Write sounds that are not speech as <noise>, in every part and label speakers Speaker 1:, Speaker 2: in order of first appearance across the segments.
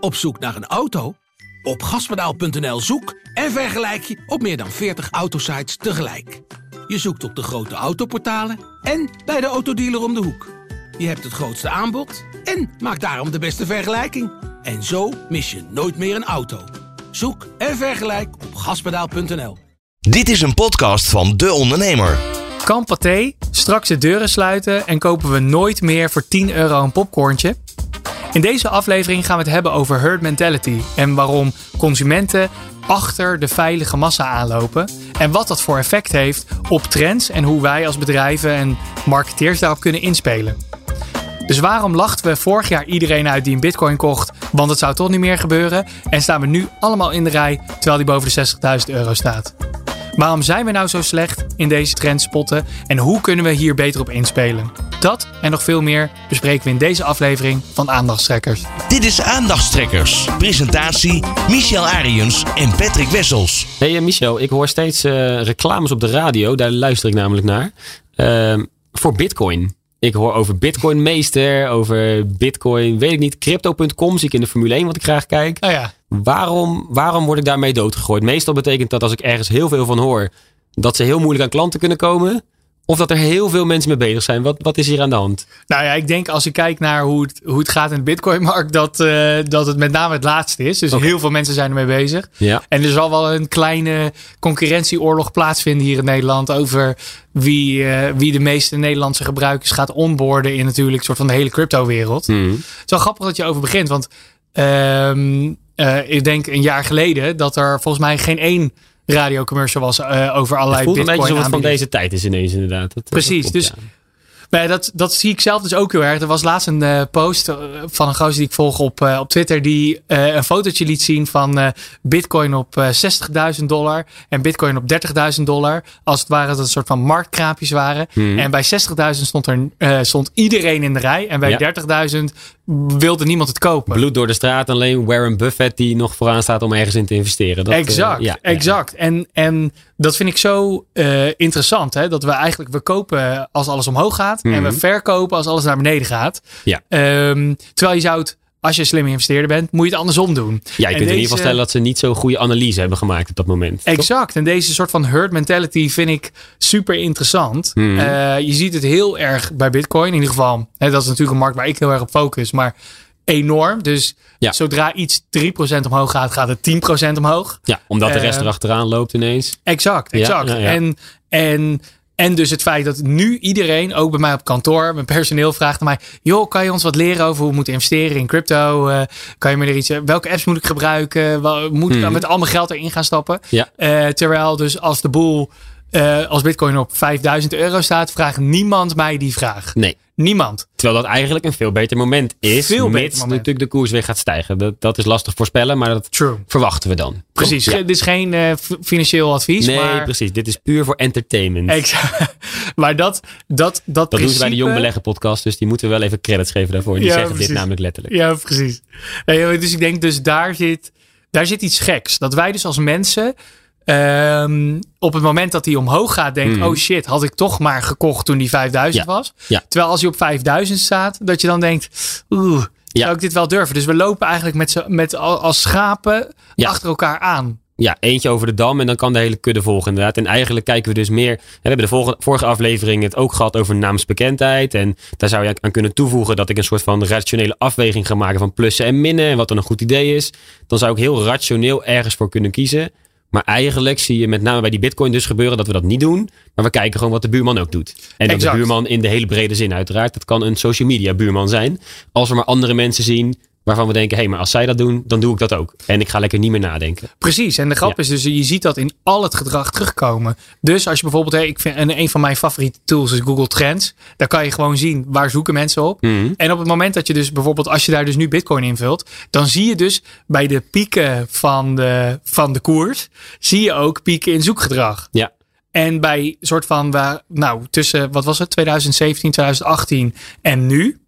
Speaker 1: Op zoek naar een auto? Op gaspedaal.nl zoek en vergelijk je op meer dan 40 autosites tegelijk. Je zoekt op de grote autoportalen en bij de autodealer om de hoek. Je hebt het grootste aanbod en maakt daarom de beste vergelijking. En zo mis je nooit meer een auto. Zoek en vergelijk op gaspedaal.nl.
Speaker 2: Dit is een podcast van De Ondernemer.
Speaker 3: Kan Pathé straks de deuren sluiten en kopen we nooit meer voor 10 euro een popcorntje? In deze aflevering gaan we het hebben over herd mentality en waarom consumenten achter de veilige massa aanlopen en wat dat voor effect heeft op trends en hoe wij als bedrijven en marketeers daarop kunnen inspelen. Dus waarom lachten we vorig jaar iedereen uit die een bitcoin kocht, want het zou toch niet meer gebeuren en staan we nu allemaal in de rij terwijl die boven de 60.000 euro staat? Waarom zijn we nou zo slecht in deze trendspotten en hoe kunnen we hier beter op inspelen? Dat en nog veel meer bespreken we in deze aflevering van Aandachtstrekkers.
Speaker 2: Dit is Aandachtstrekkers. Presentatie Michel Ariens en Patrick Wessels.
Speaker 4: Hey uh, Michel, ik hoor steeds uh, reclames op de radio. Daar luister ik namelijk naar. Uh, voor Bitcoin. Ik hoor over Bitcoin Meester, over Bitcoin, weet ik niet, Crypto.com zie ik in de Formule 1 wat ik graag kijk.
Speaker 3: Oh ja.
Speaker 4: Waarom, waarom word ik daarmee doodgegooid? Meestal betekent dat als ik ergens heel veel van hoor, dat ze heel moeilijk aan klanten kunnen komen. Of dat er heel veel mensen mee bezig zijn. Wat, wat is hier aan de hand?
Speaker 3: Nou ja, ik denk als je kijkt naar hoe het, hoe het gaat in de Bitcoin-markt, dat, uh, dat het met name het laatste is. Dus okay. heel veel mensen zijn ermee bezig.
Speaker 4: Ja.
Speaker 3: En er zal wel een kleine concurrentieoorlog plaatsvinden hier in Nederland over wie, uh, wie de meeste Nederlandse gebruikers gaat onboorden in natuurlijk een soort van de hele crypto-wereld.
Speaker 4: Mm.
Speaker 3: Het is wel grappig dat je over begint, want uh, ik denk een jaar geleden dat er volgens mij geen één radiocommercial was uh, over allerlei
Speaker 4: het voelt een beetje van deze tijd is ineens inderdaad. Dat,
Speaker 3: Precies,
Speaker 4: dat
Speaker 3: dus
Speaker 4: ja.
Speaker 3: Nee, dat, dat zie ik zelf dus ook heel erg. Er was laatst een uh, post van een gozer die ik volg op, uh, op Twitter die een fotootje liet zien van bitcoin op 60.000 dollar en bitcoin op 30.000 dollar. Als het ware dat het een soort van marktkraampjes waren.
Speaker 4: Hmm.
Speaker 3: En bij 60.000 stond, er, stond iedereen in de rij en bij
Speaker 4: Ja.
Speaker 3: 30.000 wilde niemand het kopen.
Speaker 4: Bloed door de straat, alleen Warren Buffett die nog vooraan staat om ergens in te investeren. Dat,
Speaker 3: exact,
Speaker 4: ja,
Speaker 3: exact. En, en dat vind ik zo uh, interessant. Hè? Dat we eigenlijk, we kopen als alles omhoog gaat.
Speaker 4: Mhm.
Speaker 3: En we verkopen als alles naar beneden gaat.
Speaker 4: Ja.
Speaker 3: Um, terwijl je zou het, als je slimme investeerder bent, moet je het andersom doen.
Speaker 4: Ja, je
Speaker 3: En
Speaker 4: kunt in ieder geval
Speaker 3: deze-
Speaker 4: stellen dat ze niet zo'n goede analyse hebben gemaakt op dat moment. toch?
Speaker 3: Exact. En deze soort van herd mentality vind ik super interessant.
Speaker 4: Mhm.
Speaker 3: Uh, je ziet het heel erg bij Bitcoin. In ieder geval, hè, dat is natuurlijk een markt waar ik heel erg op focus. Maar enorm. Dus
Speaker 4: Ja.
Speaker 3: zodra iets 3% omhoog gaat, gaat het 10% omhoog.
Speaker 4: Ja, omdat de rest
Speaker 3: Eh,
Speaker 4: erachteraan loopt ineens.
Speaker 3: Exact, exact.
Speaker 4: ja, ja.
Speaker 3: En, en, en dus het feit dat nu iedereen, ook bij mij op kantoor, mijn personeel vraagt mij: joh, kan je ons wat leren over hoe we moeten investeren in crypto? Eh, kan je me er iets, eh, welke apps moet ik gebruiken? Wel, Moet ik
Speaker 4: Hmm.
Speaker 3: met al mijn geld erin gaan stappen?
Speaker 4: Ja.
Speaker 3: Terwijl dus als de boel, eh, als Bitcoin op 5000 euro staat, vraagt niemand mij die vraag.
Speaker 4: Nee.
Speaker 3: Niemand.
Speaker 4: Terwijl dat eigenlijk een veel beter moment is.
Speaker 3: Veel beter moment.
Speaker 4: natuurlijk de koers weer gaat stijgen. Dat, dat is lastig voorspellen, maar dat
Speaker 3: True.
Speaker 4: verwachten we dan.
Speaker 3: Precies.
Speaker 4: Ja.
Speaker 3: Dit is geen eh, financieel advies.
Speaker 4: Nee,
Speaker 3: maar,
Speaker 4: precies. Dit is puur voor entertainment.
Speaker 3: Exact. <laughs> maar dat, dat, dat,
Speaker 4: dat doen ze bij de Jong Beleggen podcast, dus die moeten we wel even credits geven daarvoor. Die
Speaker 3: Ja,
Speaker 4: zeggen
Speaker 3: precies.
Speaker 4: dit namelijk letterlijk.
Speaker 3: Ja, precies. Nee, dus ik denk dus daar zit, daar zit iets geks. Dat wij dus als mensen ehm, op het moment dat die omhoog gaat denken...
Speaker 4: Mhm.
Speaker 3: oh shit, had ik toch maar gekocht toen die 5000
Speaker 4: Ja,
Speaker 3: was.
Speaker 4: ja.
Speaker 3: Terwijl als je op 5000 staat, dat je dan denkt... oeh,
Speaker 4: Ja.
Speaker 3: zou ik dit wel durven? Dus we lopen eigenlijk met, met al- als schapen achter elkaar aan.
Speaker 4: Ja, eentje over de dam en dan kan de hele kudde volgen inderdaad. En eigenlijk kijken we dus meer... We hebben de vorige, vorige aflevering het ook gehad over naamsbekendheid. En daar zou je aan kunnen toevoegen dat ik een soort van rationele afweging ga maken van plussen en minnen. En wat dan een goed idee is. Dan zou ik heel rationeel ergens voor kunnen kiezen. Maar eigenlijk zie je met name bij die bitcoin dus gebeuren dat we dat niet doen. Maar we kijken gewoon wat de buurman ook doet. En
Speaker 3: Exact.
Speaker 4: de buurman in de hele brede zin uiteraard. Dat kan een social media buurman zijn. Als we maar andere mensen zien waarvan we denken... hé, hey, maar als zij dat doen, dan doe ik dat ook. En ik ga lekker niet meer nadenken.
Speaker 3: Precies, en de grap
Speaker 4: Ja.
Speaker 3: is dus, je ziet dat in al het gedrag terugkomen. Dus als je bijvoorbeeld, hè, ik vind, en een van mijn favoriete tools is Google Trends. Daar kan je gewoon zien, waar zoeken mensen op.
Speaker 4: Mhm.
Speaker 3: En op het moment dat je dus bijvoorbeeld, als je daar dus nu bitcoin invult, dan zie je dus bij de pieken van de, van de koers, zie je ook pieken in zoekgedrag.
Speaker 4: Ja.
Speaker 3: En bij soort van, waar, nou, tussen, wat was het, 2017, 2018 en nu,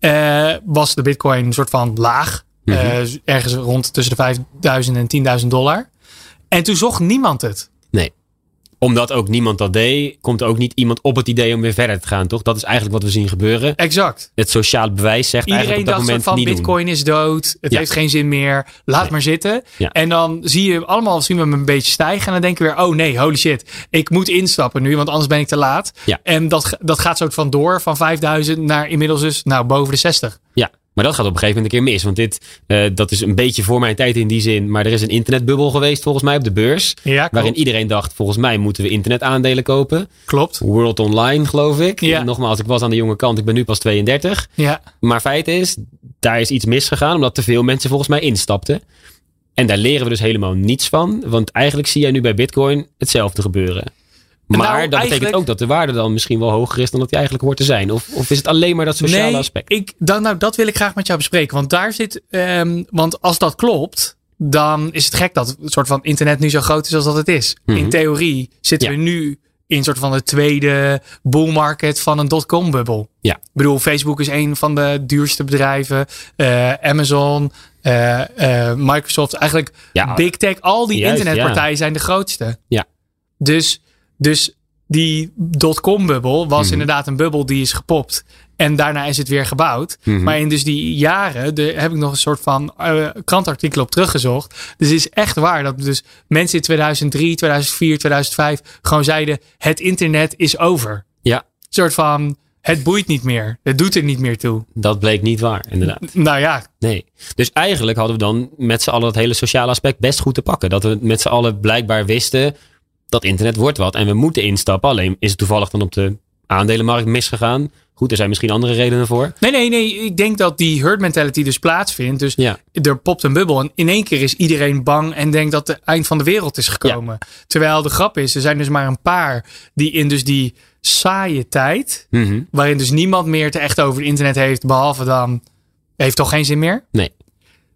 Speaker 3: eh, was de bitcoin een soort van laag.
Speaker 4: Mhm.
Speaker 3: Eh, ergens rond tussen de 5000 en 10.000 dollar. En toen zocht niemand het.
Speaker 4: Omdat ook niemand dat deed, komt er ook niet iemand op het idee om weer verder te gaan, toch? Dat is eigenlijk wat we zien gebeuren.
Speaker 3: Exact.
Speaker 4: Het sociale bewijs zegt
Speaker 3: Iedereen
Speaker 4: eigenlijk op dat
Speaker 3: dacht
Speaker 4: moment
Speaker 3: van
Speaker 4: niet
Speaker 3: bitcoin is dood. Het
Speaker 4: Ja.
Speaker 3: heeft geen zin meer. Laat
Speaker 4: Nee.
Speaker 3: maar zitten.
Speaker 4: Ja.
Speaker 3: En dan zie je allemaal zien we hem een beetje stijgen. En dan denken we weer, oh nee, holy shit. Ik moet instappen nu, want anders ben ik te laat.
Speaker 4: Ja.
Speaker 3: En dat, dat gaat zo van door van 5000 naar inmiddels dus nou, boven de 60.
Speaker 4: doen. Ja, maar dat gaat op een gegeven moment een keer mis. Want dit, eh, dat is een beetje voor mijn tijd in die zin. Maar er is een internetbubbel geweest volgens mij op de beurs.
Speaker 3: Ja.
Speaker 4: Waarin iedereen dacht, volgens mij moeten we internetaandelen kopen.
Speaker 3: Klopt.
Speaker 4: World Online, geloof ik.
Speaker 3: Ja.
Speaker 4: Nogmaals, ik was aan de jonge kant. Ik ben nu pas 32.
Speaker 3: Ja.
Speaker 4: Maar feit is, daar is iets misgegaan. Omdat te veel mensen volgens mij instapten. En daar leren we dus helemaal niets van. Want eigenlijk zie jij nu bij Bitcoin hetzelfde gebeuren. Maar
Speaker 3: Nou,
Speaker 4: dat betekent
Speaker 3: eigenlijk-
Speaker 4: ook dat de waarde dan misschien wel hoger is dan dat die eigenlijk hoort te zijn. Of, of is het alleen maar dat sociale
Speaker 3: nee,
Speaker 4: aspect?
Speaker 3: Ik, dan, nou, dat wil ik graag met jou bespreken. Want daar zit. ehm, want als dat klopt. Dan is het gek dat het soort van internet nu zo groot is als dat het is.
Speaker 4: Mhm.
Speaker 3: In theorie zitten
Speaker 4: Ja.
Speaker 3: we nu in een soort van de tweede bull market van een dotcom bubbel.
Speaker 4: Ja.
Speaker 3: Ik bedoel, Facebook is een van de duurste bedrijven. Eh, Amazon, eh, eh, Microsoft, eigenlijk
Speaker 4: Ja.
Speaker 3: Big Tech, al die
Speaker 4: Juist,
Speaker 3: internetpartijen zijn de grootste.
Speaker 4: Ja.
Speaker 3: Dus, dus die dotcom bubbel was
Speaker 4: Mhm.
Speaker 3: inderdaad een bubbel die is gepopt. En daarna is het weer gebouwd.
Speaker 4: Mhm.
Speaker 3: Maar in dus die jaren de, heb ik nog een soort van eh krantartikel op teruggezocht. Dus het is echt waar dat dus mensen in 2003, 2004, 2005 gewoon zeiden: het internet is over.
Speaker 4: Ja,
Speaker 3: Een soort van: het boeit niet meer. Het doet er niet meer toe.
Speaker 4: dat bleek niet waar, inderdaad.
Speaker 3: Nou ja,
Speaker 4: Nee. Dus eigenlijk hadden we dan met z'n allen dat hele sociale aspect best goed te pakken. Dat we met z'n allen blijkbaar wisten dat internet wordt wat. En we moeten instappen. Alleen is het toevallig dan op de aandelenmarkt misgegaan. Goed, er zijn misschien andere redenen voor.
Speaker 3: nee, nee, nee. Ik denk dat die herd mentality dus plaatsvindt. Dus
Speaker 4: Ja.
Speaker 3: er popt een bubbel. En in één keer is iedereen bang en denkt dat het eind van de wereld is gekomen. Terwijl de grap is, er zijn dus maar een paar die in dus die saaie tijd.
Speaker 4: Mhm.
Speaker 3: waarin dus niemand meer het echt over het internet heeft, behalve dan heeft toch geen zin meer.
Speaker 4: Nee.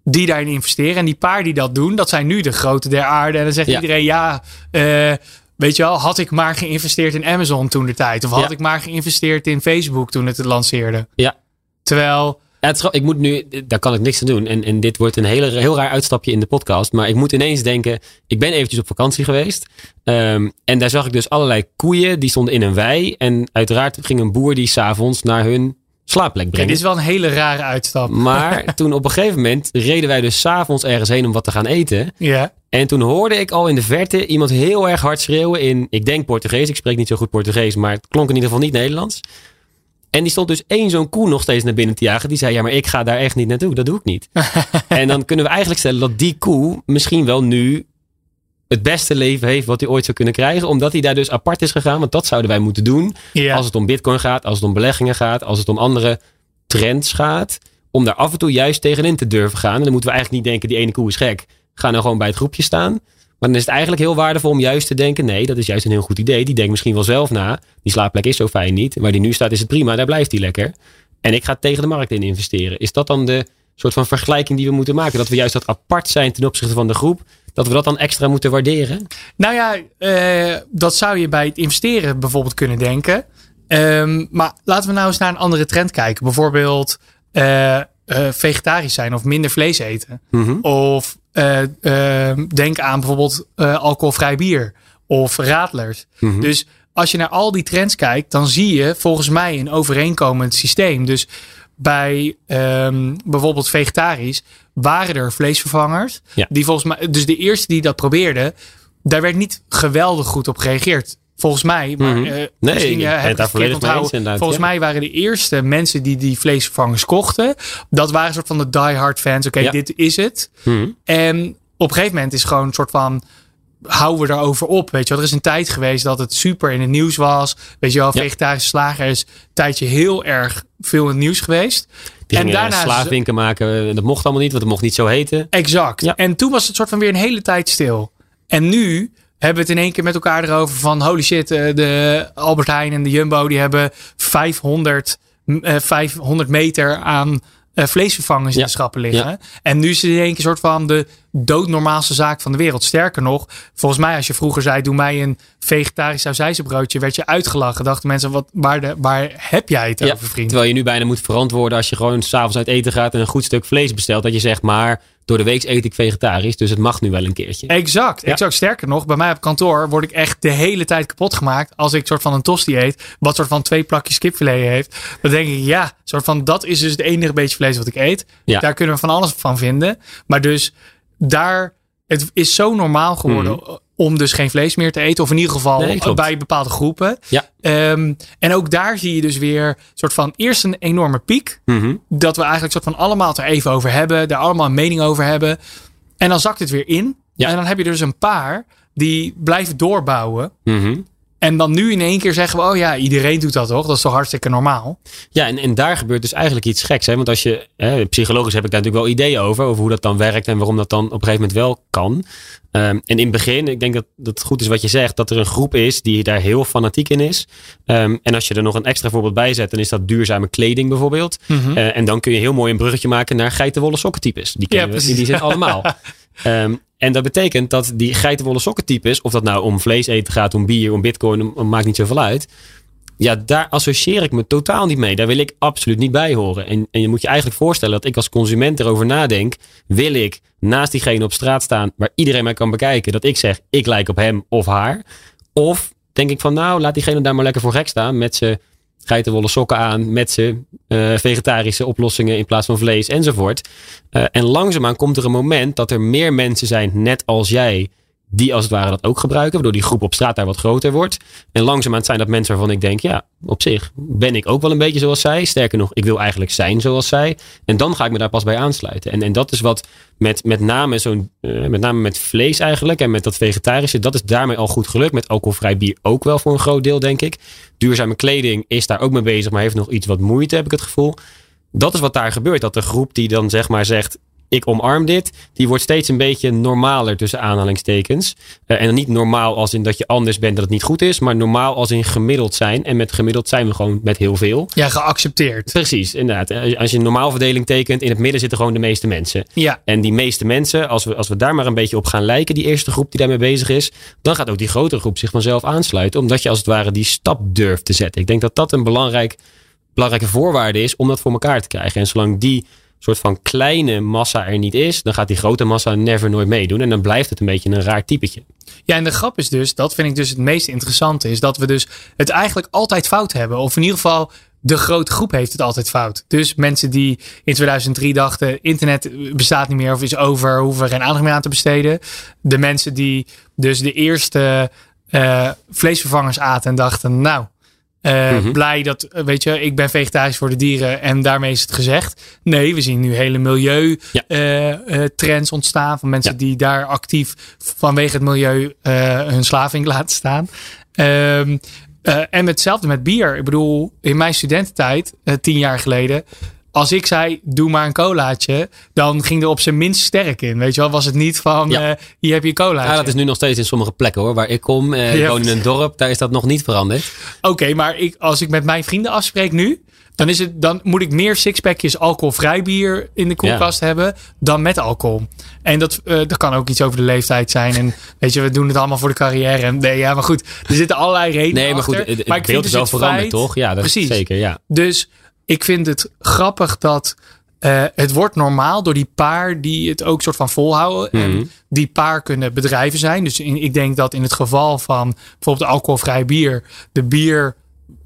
Speaker 3: Die daarin investeren. En die paar die dat doen, dat zijn nu de grote der aarde. En dan zegt
Speaker 4: Ja.
Speaker 3: iedereen, ja, eh, weet je wel, had ik maar geïnvesteerd in Amazon toen de tijd. Of had
Speaker 4: Ja.
Speaker 3: ik maar geïnvesteerd in Facebook toen het het lanceerde.
Speaker 4: Ja.
Speaker 3: Terwijl,
Speaker 4: Ja, het is, grap- ik moet nu, daar kan ik niks aan doen. En, en dit wordt een hele, heel raar uitstapje in de podcast. Maar ik moet ineens denken, ik ben eventjes op vakantie geweest. Ehm, en daar zag ik dus allerlei koeien, die stonden in een wei. En uiteraard ging een boer die s'avonds naar hun slaapplek brengen.
Speaker 3: dit is wel een hele rare uitstap.
Speaker 4: Maar <laughs> toen op een gegeven moment reden wij dus s'avonds ergens heen om wat te gaan eten.
Speaker 3: Ja.
Speaker 4: En toen hoorde ik al in de verte iemand heel erg hard schreeuwen in, ik denk Portugees. Ik spreek niet zo goed Portugees, maar het klonk in ieder geval niet Nederlands. En die stond dus één zo'n koe nog steeds naar binnen te jagen. Die zei, ja, maar ik ga daar echt niet naartoe. Dat doe ik niet. <laughs> en dan kunnen we eigenlijk stellen dat die koe misschien wel nu het beste leven heeft wat hij ooit zou kunnen krijgen. Omdat hij daar dus apart is gegaan. Want dat zouden wij moeten doen.
Speaker 3: Ja.
Speaker 4: Als het om bitcoin gaat, als het om beleggingen gaat, als het om andere trends gaat. Om daar af en toe juist tegenin te durven gaan. En dan moeten we eigenlijk niet denken, die ene koe is gek. Ga nou gewoon bij het groepje staan. Maar dan is het eigenlijk heel waardevol om juist te denken, nee, dat is juist een heel goed idee. Die denkt misschien wel zelf na. Die slaapplek is zo fijn niet. Waar die nu staat is het prima, daar blijft hij lekker. En ik ga tegen de markt in investeren. Is dat dan de soort van vergelijking die we moeten maken? Dat we juist dat apart zijn ten opzichte van de groep. Dat we dat dan extra moeten waarderen?
Speaker 3: Nou ja, eh, dat zou je bij het investeren bijvoorbeeld kunnen denken. Ehm, maar laten we nou eens naar een andere trend kijken. Bijvoorbeeld eh, eh, vegetarisch zijn of minder vlees eten.
Speaker 4: Mhm.
Speaker 3: Of eh, ehm, denk aan bijvoorbeeld alcoholvrij bier of radlers.
Speaker 4: Mhm.
Speaker 3: Dus als je naar al die trends kijkt, dan zie je volgens mij een overeenkomend systeem. Dus bij ehm, bijvoorbeeld vegetarisch waren er vleesvervangers.
Speaker 4: Ja.
Speaker 3: Die volgens mij, dus de eerste die dat probeerden, daar werd niet geweldig goed op gereageerd. Volgens mij, maar
Speaker 4: Mhm.
Speaker 3: eh,
Speaker 4: Nee,
Speaker 3: eh, heb
Speaker 4: daar volledig mee
Speaker 3: Volgens
Speaker 4: ja.
Speaker 3: mij waren de eerste mensen die die vleesvervangers kochten, dat waren een soort van de diehard fans. Oké,
Speaker 4: Ja.
Speaker 3: dit is het.
Speaker 4: Mhm.
Speaker 3: En op een gegeven moment is gewoon een soort van. Houden we erover op? Weet je wel, er is een tijd geweest dat het super in het nieuws was. Weet je wel, vegetarische slager is een tijdje heel erg veel in het nieuws geweest.
Speaker 4: Die
Speaker 3: en daarna
Speaker 4: slaafwinken maken. Dat mocht allemaal niet, want het mocht niet zo heten.
Speaker 3: Exact.
Speaker 4: Ja.
Speaker 3: En toen was het soort van weer een hele tijd stil. En nu hebben we het in één keer met elkaar erover van holy shit, eh, de Albert Heijn en de Jumbo die hebben 500, eh, 500 meter aan eh, vleesvervangers in de schappen liggen. En nu is het in één keer een soort van de doodnormaalste zaak van de wereld. Sterker nog, volgens mij als je vroeger zei, doe mij een vegetarisch sausijzenbroodje, werd je uitgelachen. Dachten mensen, wat, waar, de, waar heb jij het over, vriend?
Speaker 4: Terwijl je nu bijna moet verantwoorden als je gewoon s'avonds uit eten gaat en een goed stuk vlees bestelt. Dat je zegt, maar door de week eet ik vegetarisch, dus het mag nu wel een keertje.
Speaker 3: Exact, exact. Sterker nog, bij mij op kantoor word ik echt de hele tijd kapot gemaakt als ik soort van een tosti eet, wat soort van twee plakjes kipfilet heeft. Dan denk ik, ja, soort van dat is dus het enige beetje vlees wat ik eet.
Speaker 4: Ja.
Speaker 3: Daar kunnen we van alles van vinden. Maar dus daar, het is zo normaal geworden om dus geen vlees meer te eten. Of in ieder geval
Speaker 4: Nee,
Speaker 3: bij bepaalde groepen.
Speaker 4: Ja.
Speaker 3: Ehm, en ook daar zie je dus weer soort van eerst een enorme piek.
Speaker 4: Mhm.
Speaker 3: Dat we eigenlijk soort van allemaal het er even over hebben. Daar allemaal een mening over hebben. En dan zakt het weer in.
Speaker 4: Ja.
Speaker 3: En dan heb je dus een paar die blijven doorbouwen.
Speaker 4: Mhm.
Speaker 3: En dan nu in één keer zeggen we, oh ja, iedereen doet dat toch? Dat is toch hartstikke normaal?
Speaker 4: Ja, en, en daar gebeurt dus eigenlijk iets geks. Hè? Want als je, hè, psychologisch heb ik daar natuurlijk wel ideeën over, over hoe dat dan werkt en waarom dat dan op een gegeven moment wel kan. Ehm, en in het begin, ik denk dat dat het goed is wat je zegt, dat er een groep is die daar heel fanatiek in is. Ehm, en als je er nog een extra voorbeeld bij zet, dan is dat duurzame kleding bijvoorbeeld. Eh, en dan kun je heel mooi een bruggetje maken naar geitenwolle sokkentypes. Die kennen we die zin allemaal. <laughs> Ehm, en dat betekent dat die geitenwolle sokkentypes, of dat nou om vlees eten gaat, om bier, om bitcoin, maakt niet zoveel uit. Ja, daar associeer ik me totaal niet mee. Daar wil ik absoluut niet bij horen. En, en je moet je eigenlijk voorstellen dat ik als consument erover nadenk. Wil ik naast diegene op straat staan waar iedereen mij kan bekijken. Dat ik zeg, ik lijk op hem of haar. Of denk ik van, nou, laat diegene daar maar lekker voor gek staan. Met zijn geitenwolle sokken aan. Met zijn eh, vegetarische oplossingen in plaats van vlees enzovoort. Eh, en langzaamaan komt er een moment dat er meer mensen zijn, net als jij, die als het ware dat ook gebruiken, waardoor die groep op straat daar wat groter wordt. En langzaamaan zijn dat mensen waarvan ik denk, ja, op zich ben ik ook wel een beetje zoals zij. Sterker nog, ik wil eigenlijk zijn zoals zij. En dan ga ik me daar pas bij aansluiten. En, en dat is wat met, met name zo'n, eh, met name met vlees eigenlijk en met dat vegetarische, dat is daarmee al goed gelukt. Met alcoholvrij bier ook wel voor een groot deel, denk ik. Duurzame kleding is daar ook mee bezig, maar heeft nog iets wat moeite, heb ik het gevoel. Dat is wat daar gebeurt. Dat de groep die dan zeg maar zegt, ik omarm dit, die wordt steeds een beetje normaler tussen aanhalingstekens. Eh, en dan niet normaal als in dat je anders bent dat het niet goed is, maar normaal als in gemiddeld zijn. En met gemiddeld zijn we gewoon met heel veel.
Speaker 3: Ja, geaccepteerd.
Speaker 4: Precies, inderdaad. Eh, Als je een normaalverdeling tekent, in het midden zitten gewoon de meeste mensen.
Speaker 3: Ja,
Speaker 4: En die meeste mensen, als we, als we daar maar een beetje op gaan lijken, die eerste groep die daarmee bezig is, dan gaat ook die grotere groep zich vanzelf aansluiten. Omdat je als het ware die stap durft te zetten. Ik denk dat dat een belangrijk, belangrijke voorwaarde is om dat voor elkaar te krijgen. En zolang die soort van kleine massa er niet is, dan gaat die grote massa never nooit meedoen. En dan blijft het een beetje een raar typetje.
Speaker 3: Ja, en de grap is dus, dat vind ik dus het meest interessante, is dat we dus het eigenlijk altijd fout hebben. Of in ieder geval, de grote groep heeft het altijd fout. Dus mensen die in 2003 dachten, internet bestaat niet meer of is over, hoeven we geen aandacht meer aan te besteden. De mensen die dus de eerste eh, vleesvervangers aten en dachten, nou, eh,
Speaker 4: Mhm.
Speaker 3: blij dat, eh, weet je, ik ben vegetarisch voor de dieren en daarmee is het gezegd. Nee, we zien nu hele milieu
Speaker 4: Ja.
Speaker 3: eh, trends ontstaan van mensen
Speaker 4: Ja.
Speaker 3: die daar actief vanwege het milieu hun slaving <laughs> laten staan. Ehm, eh, en hetzelfde met bier. Ik bedoel, in mijn studententijd, eh, tien jaar geleden, als ik zei, doe maar een colaatje, dan ging er op zijn minst sterk in. Weet je wel, was het niet van,
Speaker 4: Ja.
Speaker 3: eh, hier heb je een colaatje.
Speaker 4: Ja, dat is nu nog steeds in sommige plekken hoor. Waar ik kom, eh, ik woon in een dorp, daar is dat nog niet veranderd.
Speaker 3: Oké, maar ik, als ik met mijn vrienden afspreek nu, dan, is het, dan moet ik meer sixpackjes alcoholvrij bier in de koelkast hebben dan met alcohol. En dat, eh, dat kan ook iets over de leeftijd zijn. En <laughs> weet je, we doen het allemaal voor de carrière. En nee, ja, maar goed, er zitten allerlei redenen
Speaker 4: Nee, maar goed,
Speaker 3: achter.
Speaker 4: het,
Speaker 3: maar ik
Speaker 4: beeld
Speaker 3: vind
Speaker 4: is
Speaker 3: dus
Speaker 4: wel veranderd, toch? Ja, dat
Speaker 3: Precies.
Speaker 4: zeker, ja.
Speaker 3: Dus ik vind het grappig dat eh, het wordt normaal door die paar die het ook soort van volhouden.
Speaker 4: Mhm.
Speaker 3: En die paar kunnen bedrijven zijn. Dus in, ik denk dat in het geval van bijvoorbeeld alcoholvrij bier, de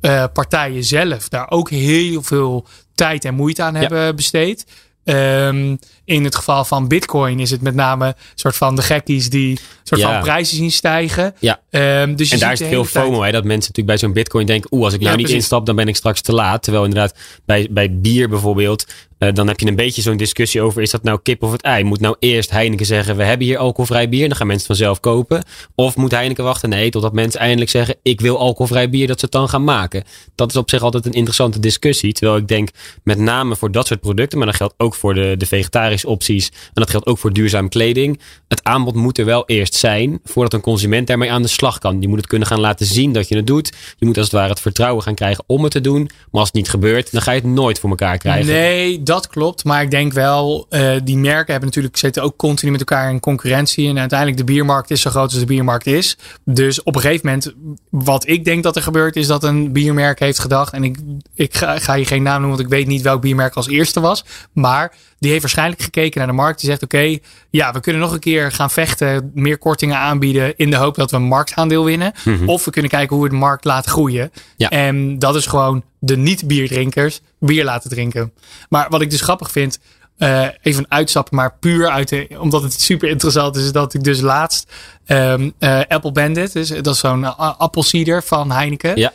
Speaker 3: bierpartijen zelf daar ook heel veel tijd en moeite aan hebben besteed. Ehm, in het geval van Bitcoin is het met name een soort van de gekkies die soort
Speaker 4: Ja.
Speaker 3: van prijzen zien stijgen.
Speaker 4: Ja.
Speaker 3: Ehm, dus je
Speaker 4: En daar is
Speaker 3: hele tijd-
Speaker 4: FOMO, hè, dat mensen natuurlijk bij zo'n bitcoin denken, oeh, als ik nou
Speaker 3: Ja,
Speaker 4: niet
Speaker 3: precies.
Speaker 4: instap, dan ben ik straks te laat. Terwijl inderdaad bij, bij bier bijvoorbeeld, eh, dan heb je een beetje zo'n discussie over, is dat nou kip of het ei? Moet nou eerst Heineken zeggen, we hebben hier alcoholvrij bier, dan gaan mensen vanzelf kopen. Of moet Heineken wachten? Nee, totdat mensen eindelijk zeggen, ik wil alcoholvrij bier, dat ze het dan gaan maken. Dat is op zich altijd een interessante discussie. Terwijl ik denk, met name voor dat soort producten, maar dat geldt ook voor de, de vegetarische opties, en dat geldt ook voor duurzame kleding. Het aanbod moet er wel eerst zijn voordat een consument daarmee aan de slag kan. Je moet het kunnen gaan laten zien dat je het doet. Je moet als het ware het vertrouwen gaan krijgen om het te doen. Maar als het niet gebeurt, dan ga je het nooit voor elkaar krijgen.
Speaker 3: Nee, dat klopt. Maar ik denk wel, uh, die merken hebben natuurlijk zitten ook continu met elkaar in concurrentie. En uiteindelijk de biermarkt is zo groot als de biermarkt is. Dus op een gegeven moment, wat ik denk dat er gebeurt, is dat een biermerk heeft gedacht. En ik, ik ga, ga je geen naam noemen, want ik weet niet welk biermerk als eerste was. Maar die heeft waarschijnlijk gekeken naar de markt. Die zegt: Oké, ja, we kunnen nog een keer gaan vechten, meer kortingen aanbieden. in de hoop dat we een marktaandeel winnen.
Speaker 4: Mhm.
Speaker 3: Of we kunnen kijken hoe we de markt laten groeien.
Speaker 4: Ja.
Speaker 3: En dat is gewoon de niet-bierdrinkers bier laten drinken. Maar wat ik dus grappig vind. eh, even een uitstap, maar puur uit de, omdat het super interessant is, dat ik dus laatst ehm, eh, Apple Bandit, dus, dat is zo'n uh, appelsieder van Heineken.
Speaker 4: Ja.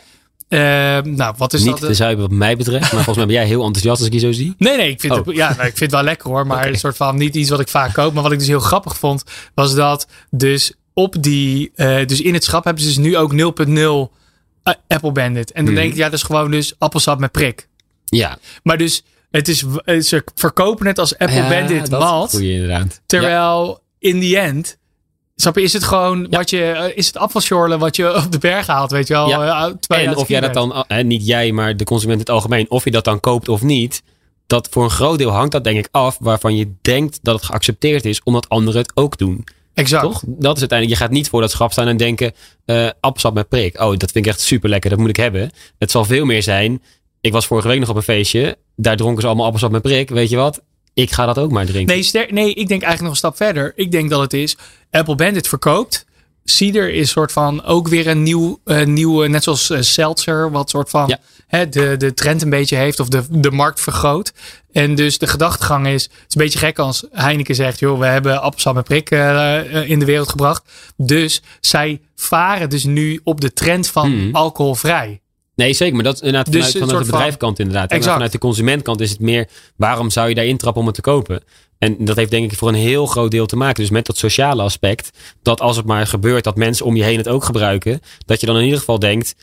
Speaker 3: Ehm, nou, wat is
Speaker 4: niet
Speaker 3: dat?
Speaker 4: te zuipen wat mij betreft. Maar volgens mij ben jij heel enthousiast als ik je zo zie.
Speaker 3: Nee, nee, ik vind,
Speaker 4: Oh.
Speaker 3: het, ja, nou, ik vind het wel lekker hoor. Maar een soort van niet iets wat ik vaak koop. Maar wat ik dus heel grappig vond, was dat dus op die, eh, dus in het schap hebben ze dus nu ook 0.0 eh, Apple Bandit. En dan
Speaker 4: Mhm.
Speaker 3: denk ik, ja, dat is gewoon dus appelsap met prik.
Speaker 4: Ja,
Speaker 3: Maar dus, het is, eh, ze verkopen het als Apple
Speaker 4: Ja,
Speaker 3: Bandit
Speaker 4: dat
Speaker 3: malt.
Speaker 4: Ja.
Speaker 3: Terwijl in the end, snap je, is het gewoon wat je, eh, is het afvalsjorlen wat je <laughs> op de berg haalt, weet je wel.
Speaker 4: Ja.
Speaker 3: eh,
Speaker 4: En of jij dat dan, eh, niet jij, maar de consument in het algemeen, of je dat dan koopt of niet. Dat voor een groot deel hangt dat denk ik af waarvan je denkt dat het geaccepteerd is, omdat anderen het ook doen.
Speaker 3: Exact.
Speaker 4: Toch? Dat is uiteindelijk, je gaat niet voor dat schap staan en denken, appelsap met prik. Oh, dat vind ik echt super lekker, dat moet ik hebben. Het zal veel meer zijn, ik was vorige week nog op een feestje, daar dronken ze allemaal appelsap met prik. Weet je wat? Ik ga dat ook maar drinken.
Speaker 3: Nee, ster- nee, ik denk eigenlijk nog een stap verder. Ik denk dat het is Apple Bandit verkoopt. Cider is soort van ook weer een nieuw, nieuwe, net zoals eh, Seltzer, wat soort van
Speaker 4: Ja.
Speaker 3: hè, de, de trend een beetje heeft of de, de markt vergroot. En dus de gedachtegang is, het is een beetje gek als Heineken zegt, joh, we hebben appelsap met prik eh, eh, in de wereld gebracht. Dus zij varen dus nu op de trend van
Speaker 4: Hmm.
Speaker 3: alcoholvrij.
Speaker 4: Nee, zeker. Maar dat is inderdaad
Speaker 3: Dus
Speaker 4: vanuit, de
Speaker 3: van-
Speaker 4: bedrijfkant inderdaad. En
Speaker 3: Exact.
Speaker 4: vanuit de consumentkant is het meer, waarom zou je daar intrappen om het te kopen? En dat heeft denk ik voor een heel groot deel te maken. Dus met dat sociale aspect. Dat als het maar gebeurt dat mensen om je heen het ook gebruiken. Dat je dan in ieder geval denkt,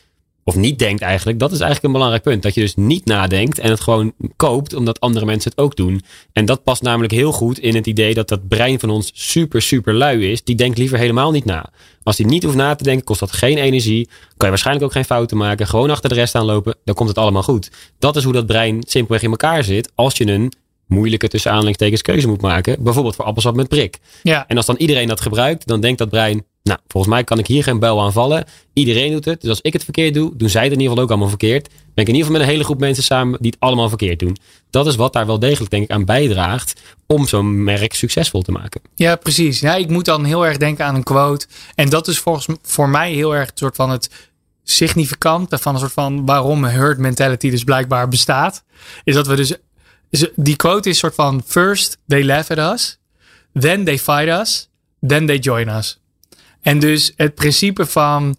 Speaker 4: of niet denkt eigenlijk. Dat is eigenlijk een belangrijk punt. Dat je dus niet nadenkt en het gewoon koopt omdat andere mensen het ook doen. En dat past namelijk heel goed in het idee dat dat brein van ons super, super lui is. Die denkt liever helemaal niet na. Als die niet hoeft na te denken, kost dat geen energie. Kan je waarschijnlijk ook geen fouten maken. Gewoon achter de rest aanlopen. Dan komt het allemaal goed. Dat is hoe dat brein simpelweg in elkaar zit. Als je een moeilijke tussen aanhalingstekens keuze moet maken. Bijvoorbeeld voor appelsap met prik.
Speaker 3: Ja,
Speaker 4: En als dan iedereen dat gebruikt, dan denkt dat brein, nou, volgens mij kan ik hier geen bel aan vallen. Iedereen doet het. Dus als ik het verkeerd doe, doen zij het in ieder geval ook allemaal verkeerd. Ben ik in ieder geval met een hele groep mensen samen die het allemaal verkeerd doen. Dat is wat daar wel degelijk, denk ik, aan bijdraagt om zo'n merk succesvol te maken.
Speaker 3: Ja, precies. Ja, ik moet dan heel erg denken aan een quote. En dat is volgens voor mij heel erg een soort van het significante van een soort van waarom herd mentality dus blijkbaar bestaat. Is dat we dus, die quote is een soort van first they laugh at us, then they fight us, then they join us. En dus het principe van,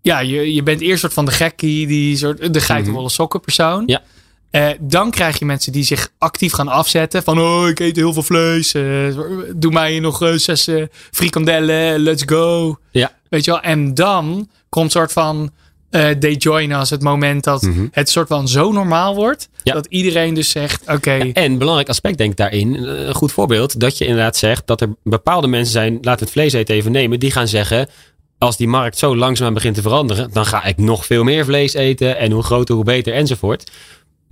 Speaker 3: ja, je, je bent eerst soort van de gekkie, die soort, de geitenwolle sokken persoon.
Speaker 4: Ja.
Speaker 3: Eh, dan krijg je mensen die zich actief gaan afzetten. Van, oh, ik eet heel veel vlees. eh, doe mij nog eh, zes frikandellen. Let's go.
Speaker 4: Ja.
Speaker 3: Weet je wel? En dan komt soort van... eh they join us. Het moment dat
Speaker 4: Mhm.
Speaker 3: het soort van zo normaal wordt.
Speaker 4: Ja.
Speaker 3: Dat iedereen dus zegt, oké.
Speaker 4: En een belangrijk aspect denk ik daarin, eh, een goed voorbeeld, dat je inderdaad zegt dat er bepaalde mensen zijn, we het vlees eten even nemen, die gaan zeggen, als die markt zo langzaam begint te veranderen, dan ga ik nog veel meer vlees eten en hoe groter hoe beter enzovoort.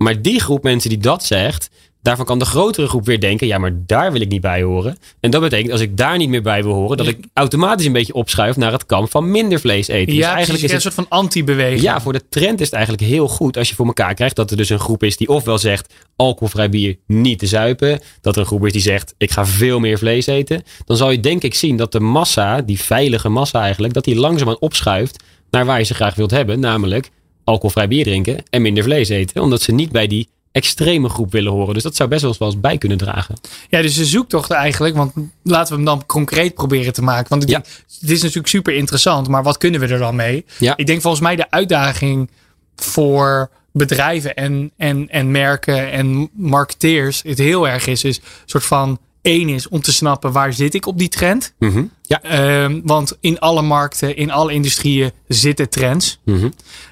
Speaker 4: Maar die groep mensen die dat zegt, daarvan kan de grotere groep weer denken, ja maar daar wil ik niet bij horen. En dat betekent als ik daar niet meer bij wil horen, dat ik automatisch een beetje opschuif naar het kamp van minder vlees eten. Dus
Speaker 3: ja,
Speaker 4: eigenlijk
Speaker 3: precies,
Speaker 4: is
Speaker 3: een
Speaker 4: het
Speaker 3: soort van anti-beweging.
Speaker 4: ja, voor de trend is het eigenlijk heel goed als je voor elkaar krijgt dat er dus een groep is die ofwel zegt alcoholvrij bier niet te zuipen. Dat er een groep is die zegt ik ga veel meer vlees eten. Dan zal je denk ik zien dat de massa, die veilige massa eigenlijk, dat die langzaamaan opschuift naar waar je ze graag wilt hebben. Namelijk alcoholvrij bier drinken en minder vlees eten. Omdat ze niet bij die extreme groep willen horen. Dus dat zou best wel eens bij kunnen dragen.
Speaker 3: Ja, dus de zoektocht eigenlijk, want laten we hem dan concreet proberen te maken. Want ik
Speaker 4: Ja.
Speaker 3: denk, het is natuurlijk super interessant, maar wat kunnen we er dan mee?
Speaker 4: Ja.
Speaker 3: Ik denk volgens mij de uitdaging voor bedrijven en, en, en merken en marketeers het heel erg is, is een soort van Eén is om te snappen waar zit ik op die trend.
Speaker 4: Mhm. Ja.
Speaker 3: Ehm, want in alle markten, in alle industrieën zitten trends.
Speaker 4: Mhm.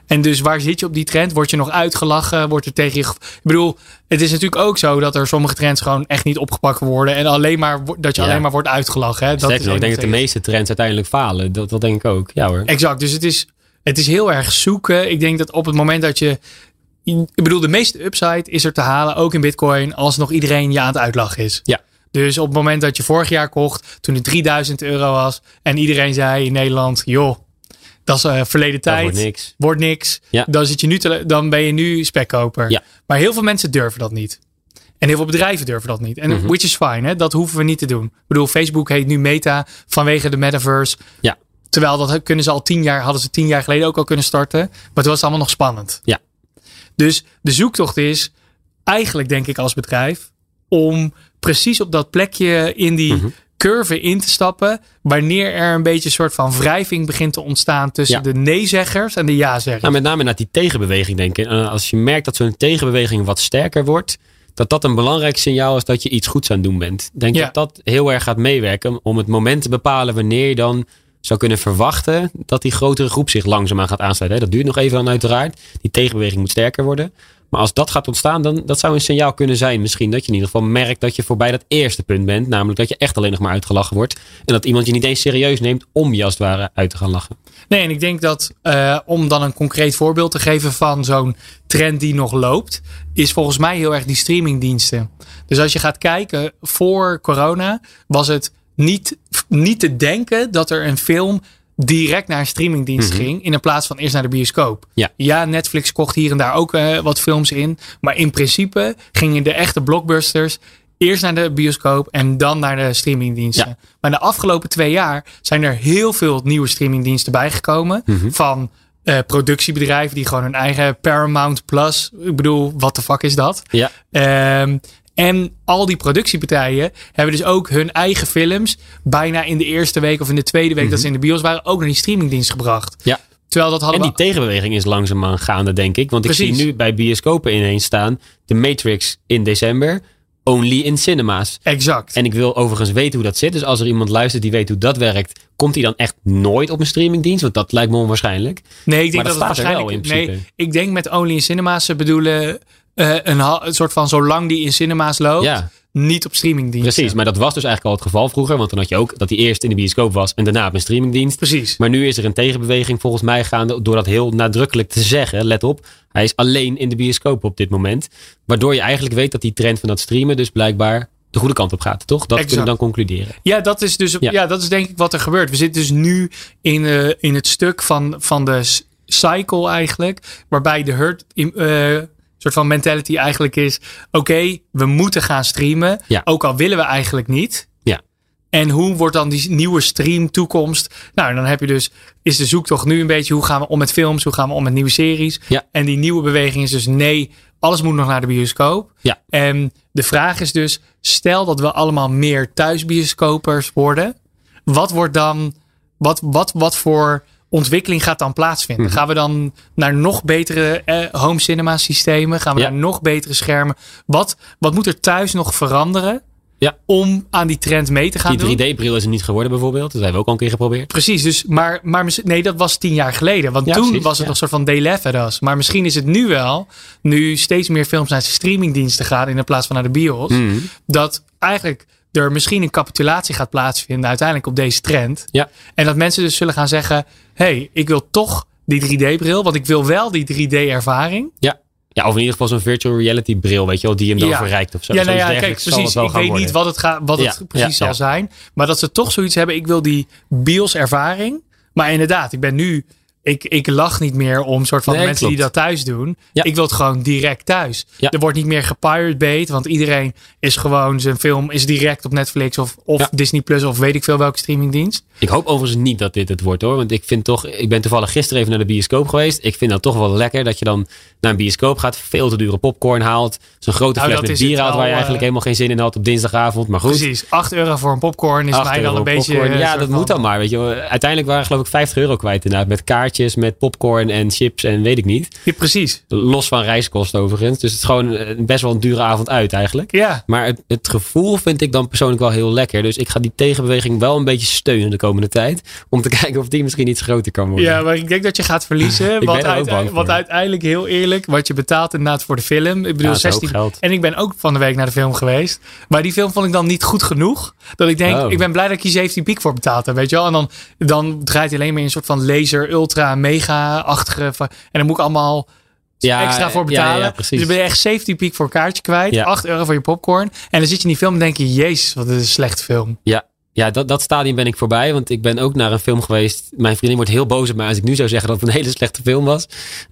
Speaker 3: En dus waar zit je op die trend? Word je nog uitgelachen? Wordt er tegen je. Ik bedoel, het is natuurlijk ook zo dat er sommige trends gewoon echt niet opgepakt worden. En alleen maar, dat je
Speaker 4: Ja.
Speaker 3: alleen maar wordt uitgelachen. Hè? Dat is
Speaker 4: nog, ik denk dat de meeste trends uiteindelijk falen. Dat, dat denk ik ook. Ja hoor.
Speaker 3: Exact. Dus het is, het is heel erg zoeken. Ik denk dat op het moment dat je. Ik bedoel, de meeste upside is er te halen, ook in Bitcoin, als nog iedereen je aan het uitlachen is.
Speaker 4: Ja.
Speaker 3: Dus op het moment dat je vorig jaar kocht, toen het 3000 euro was, en iedereen zei in Nederland: joh, dat is eh, verleden
Speaker 4: Dat
Speaker 3: tijd.
Speaker 4: wordt niks.
Speaker 3: Wordt niks.
Speaker 4: Ja.
Speaker 3: Dan, zit je nu te, dan ben je nu spekkoper.
Speaker 4: Ja.
Speaker 3: Maar heel veel mensen durven dat niet. En heel veel bedrijven durven dat niet. En
Speaker 4: Mhm.
Speaker 3: which is fine, hè? dat hoeven we niet te doen. Ik bedoel, Facebook heet nu Meta vanwege de metaverse.
Speaker 4: Ja.
Speaker 3: Terwijl dat kunnen ze al tien jaar, hadden ze tien jaar geleden ook al kunnen starten. Maar toen was het allemaal nog spannend.
Speaker 4: Ja.
Speaker 3: Dus de zoektocht is eigenlijk, denk ik, als bedrijf, om precies op dat plekje in die
Speaker 4: Mhm.
Speaker 3: curve in te stappen. Wanneer er een beetje een soort van wrijving begint te ontstaan tussen
Speaker 4: Ja.
Speaker 3: de nee-zeggers en de ja-zeggers.
Speaker 4: Nou, met name naar die tegenbeweging denken. En als je merkt dat zo'n tegenbeweging wat sterker wordt, dat dat een belangrijk signaal is dat je iets goeds aan het doen bent. Denk
Speaker 3: Ja.
Speaker 4: dat dat heel erg gaat meewerken om het moment te bepalen wanneer je dan zou kunnen verwachten dat die grotere groep zich langzaamaan gaat aansluiten. Dat duurt nog even dan uiteraard. Die tegenbeweging moet sterker worden. Maar als dat gaat ontstaan, dan dat zou een signaal kunnen zijn. Misschien dat je in ieder geval merkt dat je voorbij dat eerste punt bent. Namelijk dat je echt alleen nog maar uitgelachen wordt. En dat iemand je niet eens serieus neemt om je als het ware uit te gaan lachen.
Speaker 3: Nee, en ik denk dat eh, om dan een concreet voorbeeld te geven van zo'n trend die nog loopt, is volgens mij heel erg die streamingdiensten. Dus als je gaat kijken voor corona, was het niet, niet te denken dat er een film direct naar een streamingdienst ging, in plaats van eerst naar de bioscoop.
Speaker 4: Ja.
Speaker 3: ja, Netflix kocht hier en daar ook eh, wat films in, maar in principe gingen de echte blockbusters eerst naar de bioscoop en dan naar de streamingdiensten.
Speaker 4: Ja.
Speaker 3: Maar de afgelopen twee jaar zijn er heel veel nieuwe streamingdiensten bijgekomen.
Speaker 4: Mhm.
Speaker 3: Van eh, productiebedrijven die gewoon hun eigen Paramount Plus. Ik bedoel, wat de fuck is dat?
Speaker 4: Ja,
Speaker 3: Ehm, en al die productiepartijen hebben dus ook hun eigen films. bijna in de eerste week of in de tweede week dat ze in de bios waren. ook naar die streamingdienst gebracht.
Speaker 4: Mhm. ja.
Speaker 3: Terwijl dat
Speaker 4: En
Speaker 3: hadden
Speaker 4: die
Speaker 3: we.
Speaker 4: tegenbeweging is langzaamaan gaande, denk ik. Want ik zie nu bij bioscopen ineens staan. The Matrix in december. Only in cinema's.
Speaker 3: Exact.
Speaker 4: En ik wil overigens weten hoe dat zit. Dus als er iemand luistert die weet hoe dat werkt. Komt hij dan echt nooit op een streamingdienst? Want dat lijkt me onwaarschijnlijk.
Speaker 3: Nee, ik denk
Speaker 4: Maar
Speaker 3: dat,
Speaker 4: dat
Speaker 3: het
Speaker 4: er wel
Speaker 3: waarschijnlijk.
Speaker 4: in principe.
Speaker 3: nee, ik denk met Only in Cinema's ze bedoelen eh, een, soort van zolang die in cinema's loopt,
Speaker 4: Ja.
Speaker 3: niet op streamingdiensten.
Speaker 4: Precies, maar dat was dus eigenlijk al het geval vroeger. Want dan had je ook dat hij eerst in de bioscoop was en daarna op een streamingdienst.
Speaker 3: Precies.
Speaker 4: Maar nu is er een tegenbeweging volgens mij gaande door dat heel nadrukkelijk te zeggen. Let op, hij is alleen in de bioscoop op dit moment. Waardoor je eigenlijk weet dat die trend van dat streamen dus blijkbaar de goede kant op gaat, toch? Dat
Speaker 3: Exact.
Speaker 4: kunnen we dan concluderen.
Speaker 3: Ja, dat is dus ja.
Speaker 4: Ja.
Speaker 3: dat is denk ik wat er gebeurt. We zitten dus nu in, eh, in het stuk van, van de cycle eigenlijk, waarbij de herd eh, soort van mentality eigenlijk is: oké, we moeten gaan streamen,
Speaker 4: Ja.
Speaker 3: ook al willen we eigenlijk niet.
Speaker 4: Ja.
Speaker 3: En hoe wordt dan die nieuwe stream toekomst? Nou, dan heb je dus, is de zoektocht nu een beetje, hoe gaan we om met films? Hoe gaan we om met nieuwe series?
Speaker 4: Ja.
Speaker 3: En die nieuwe beweging is dus nee, alles moet nog naar de bioscoop.
Speaker 4: Ja.
Speaker 3: En de vraag is dus, stel dat we allemaal meer thuisbioscopers worden. Wat wordt dan, wat, wat, wat voor ontwikkeling gaat dan plaatsvinden?
Speaker 4: Mhm.
Speaker 3: Gaan we dan naar nog betere eh, home cinema systemen? Gaan we
Speaker 4: Ja.
Speaker 3: naar nog betere schermen? Wat, wat moet er thuis nog veranderen
Speaker 4: Ja.
Speaker 3: om aan die trend mee te gaan doen?
Speaker 4: Die 3D-bril is er niet geworden bijvoorbeeld. Dat hebben we ook al een keer geprobeerd.
Speaker 3: Precies, dus, maar, maar nee, dat was tien jaar geleden. Want
Speaker 4: Ja,
Speaker 3: toen
Speaker 4: precies,
Speaker 3: was het
Speaker 4: ja.
Speaker 3: nog een soort van us. Maar misschien is het nu wel, nu steeds meer films naar streamingdiensten gaan in plaats van naar de bios,
Speaker 4: Mhm.
Speaker 3: dat eigenlijk er misschien een capitulatie gaat plaatsvinden uiteindelijk op deze trend.
Speaker 4: Ja.
Speaker 3: En dat mensen dus zullen gaan zeggen, hey, ik wil toch die 3D-bril, want ik wil wel die 3D-ervaring.
Speaker 4: Ja. ja, of in ieder geval zo'n virtual reality bril, weet je wel, die hem dan
Speaker 3: Ja.
Speaker 4: verrijkt of zo.
Speaker 3: ja, nou ja, kijk, precies. Ik weet
Speaker 4: worden.
Speaker 3: niet wat het, gaat, wat
Speaker 4: Ja,
Speaker 3: het precies zal zijn. Maar dat ze toch zoiets hebben. Ik wil die BIOS-ervaring. Maar inderdaad, ik ben nu. Ik, ik lach niet meer om soort van
Speaker 4: Nee,
Speaker 3: mensen die dat thuis doen.
Speaker 4: Ja.
Speaker 3: Ik wil het gewoon direct thuis.
Speaker 4: Ja.
Speaker 3: Er wordt niet meer gepirate bait. Want iedereen is gewoon zijn film is direct op Netflix of, of
Speaker 4: Ja.
Speaker 3: Disney Plus of weet ik veel welke streamingdienst.
Speaker 4: Ik hoop overigens niet dat dit het wordt hoor. Want ik vind toch, ik ben toevallig gisteren even naar de bioscoop geweest. Ik vind dat toch wel lekker dat je dan naar een bioscoop gaat, veel te dure popcorn haalt. Zo'n grote
Speaker 3: Nou,
Speaker 4: fles met bier haalt waar je eigenlijk
Speaker 3: eh,
Speaker 4: helemaal geen zin in had op dinsdagavond. Maar goed.
Speaker 3: Precies. 8 euro voor een popcorn is
Speaker 4: 8
Speaker 3: mij dan
Speaker 4: euro
Speaker 3: een beetje.
Speaker 4: popcorn.
Speaker 3: eh,
Speaker 4: Ja, dat moet dan maar. Weet je. Uiteindelijk waren geloof ik 50 euro kwijt inderdaad met kaartje met popcorn en chips en weet ik niet.
Speaker 3: Ja, precies.
Speaker 4: Los van reiskosten overigens. Dus het is gewoon eh, best wel een dure avond uit eigenlijk.
Speaker 3: Ja.
Speaker 4: Maar het, het gevoel vind ik dan persoonlijk wel heel lekker. Dus ik ga die tegenbeweging wel een beetje steunen de komende tijd. Om te <laughs> kijken of die misschien iets groter kan worden.
Speaker 3: Ja, maar ik denk dat je gaat verliezen. <laughs> wat,
Speaker 4: ook
Speaker 3: uite-
Speaker 4: bang voor.
Speaker 3: wat uiteindelijk heel eerlijk, wat je betaalt inderdaad voor de film. Ik bedoel,
Speaker 4: Ja, dat is ook
Speaker 3: 16.
Speaker 4: geld.
Speaker 3: En ik ben ook van de week naar de film geweest. Maar die film vond ik dan niet goed genoeg. Dat ik denk,
Speaker 4: Oh.
Speaker 3: ik ben blij dat ik hier 17 piek voor betaald heb. Weet je wel? En dan, dan draait hij alleen maar in een soort van laser, ultra, mega-achtige. En dan moet ik allemaal
Speaker 4: Ja,
Speaker 3: extra voor betalen.
Speaker 4: ja, precies.
Speaker 3: dus dan ben je echt 17 piek voor een kaartje kwijt.
Speaker 4: Ja.
Speaker 3: 8 euro voor je popcorn. En dan zit je in die film en denk je, jezus, wat een slechte film.
Speaker 4: Ja, ja dat, dat stadium ben ik voorbij. Want ik ben ook naar een film geweest. Mijn vriendin wordt heel boos op mij als ik nu zou zeggen dat het een hele slechte film was.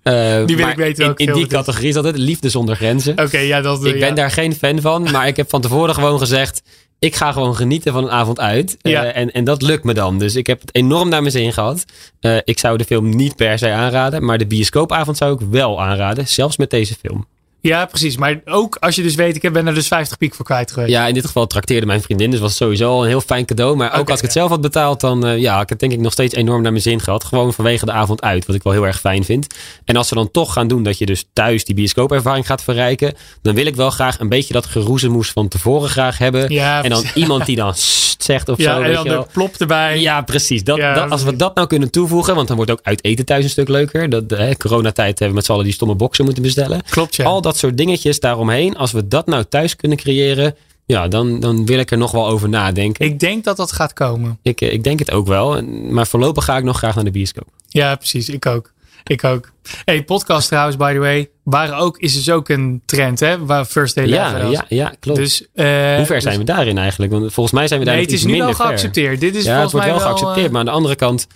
Speaker 4: Eh,
Speaker 3: wil
Speaker 4: maar
Speaker 3: ik weten
Speaker 4: In, in die
Speaker 3: is.
Speaker 4: categorie is het. Liefde zonder grenzen.
Speaker 3: Oké, ja, dat
Speaker 4: ik ben daar geen fan van. Maar ik heb van tevoren gewoon gezegd. Ik ga gewoon genieten van een avond uit. Eh, en, en dat lukt me dan. Dus ik heb het enorm naar mijn zin gehad. Eh, ik zou de film niet per se aanraden. Maar de bioscoopavond zou ik wel aanraden. Zelfs met deze film.
Speaker 3: Ja, precies. Maar ook als je dus weet, ik ben er dus 50 piek voor kwijt geweest.
Speaker 4: Ja, in dit geval trakteerde mijn vriendin. Dus was sowieso al een heel fijn cadeau. Maar ook als ik het
Speaker 3: ja.
Speaker 4: zelf had betaald, dan eh, ja, ik het denk ik nog steeds enorm naar mijn zin gehad. Gewoon vanwege de avond uit, wat ik wel heel erg fijn vind. En als ze dan toch gaan doen dat je dus thuis die bioscoopervaring gaat verrijken, dan wil ik wel graag een beetje dat geroezemoes van tevoren graag hebben.
Speaker 3: Ja,
Speaker 4: en dan
Speaker 3: precies.
Speaker 4: iemand die <laughs> dan zegt of
Speaker 3: Ja,
Speaker 4: zo.
Speaker 3: en dan de plop erbij.
Speaker 4: Ja, precies. Dat,
Speaker 3: Ja,
Speaker 4: dat, als we dat nou kunnen toevoegen, want dan wordt ook uit eten thuis een stuk leuker. Dat, eh, coronatijd hebben we met z'n allen die stomme boxen moeten bestellen.
Speaker 3: Klopt, ja.
Speaker 4: Al dat soort dingetjes daaromheen, als we dat nou thuis kunnen creëren, ja, dan, dan wil ik er nog wel over nadenken.
Speaker 3: Ik denk dat dat gaat komen.
Speaker 4: Ik, eh, ik denk het ook wel. Maar voorlopig ga ik nog graag naar de bioscoop.
Speaker 3: Ja, precies. Ik ook. Ik ook. Hey, podcast trouwens, by the way. Waren ook, is dus ook een trend, hè? Waar First Day
Speaker 4: Ja, ja, ja, klopt.
Speaker 3: Dus, eh,
Speaker 4: Hoe ver zijn
Speaker 3: dus-
Speaker 4: we daarin eigenlijk? Want volgens mij zijn we daar
Speaker 3: Nee,
Speaker 4: nog
Speaker 3: het is
Speaker 4: iets
Speaker 3: nu wel
Speaker 4: minder ver.
Speaker 3: geaccepteerd. Dit is
Speaker 4: Ja, het
Speaker 3: volgens
Speaker 4: wordt
Speaker 3: mij
Speaker 4: wel geaccepteerd.
Speaker 3: eh,
Speaker 4: Maar aan de andere kant,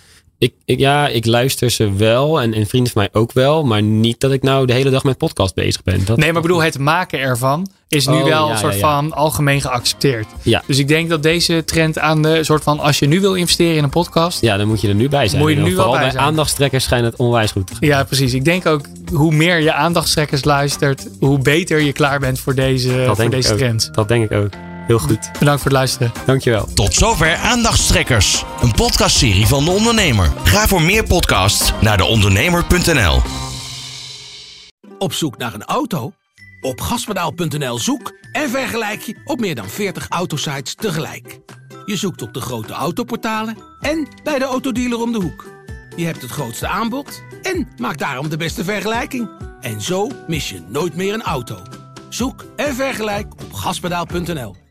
Speaker 4: ik, ik, ja, ik luister ze wel. En, en vrienden van mij ook wel. Maar niet dat ik nou de hele dag met podcast bezig ben. Dat,
Speaker 3: Nee, maar ik bedoel, het maken ervan is nu
Speaker 4: Oh,
Speaker 3: wel
Speaker 4: ja,
Speaker 3: een soort
Speaker 4: ja, ja.
Speaker 3: van algemeen geaccepteerd.
Speaker 4: Ja.
Speaker 3: Dus ik denk dat deze trend aan de soort van, als je nu wil investeren in een podcast.
Speaker 4: Ja, dan moet je er nu bij zijn.
Speaker 3: Moet je nu wel bij
Speaker 4: aandachtstrekkers schijnt het onwijs goed te gaan.
Speaker 3: Ja, precies. Ik denk ook, hoe meer je aandachtstrekkers luistert, hoe beter je klaar bent voor deze,
Speaker 4: Dat
Speaker 3: voor deze trend.
Speaker 4: Dat denk ik ook. Heel goed.
Speaker 3: Bedankt voor het luisteren.
Speaker 4: Dankjewel.
Speaker 2: Tot zover Aandachtstrekkers, een podcastserie van De Ondernemer. Ga voor meer podcasts naar deondernemer.nl.
Speaker 1: Op zoek naar een auto? Op gaspedaal.nl zoek en vergelijk je op meer dan 40 autosites tegelijk. Je zoekt op de grote autoportalen en bij de autodealer om de hoek. Je hebt het grootste aanbod en maakt daarom de beste vergelijking. En zo mis je nooit meer een auto. Zoek en vergelijk op gaspedaal.nl.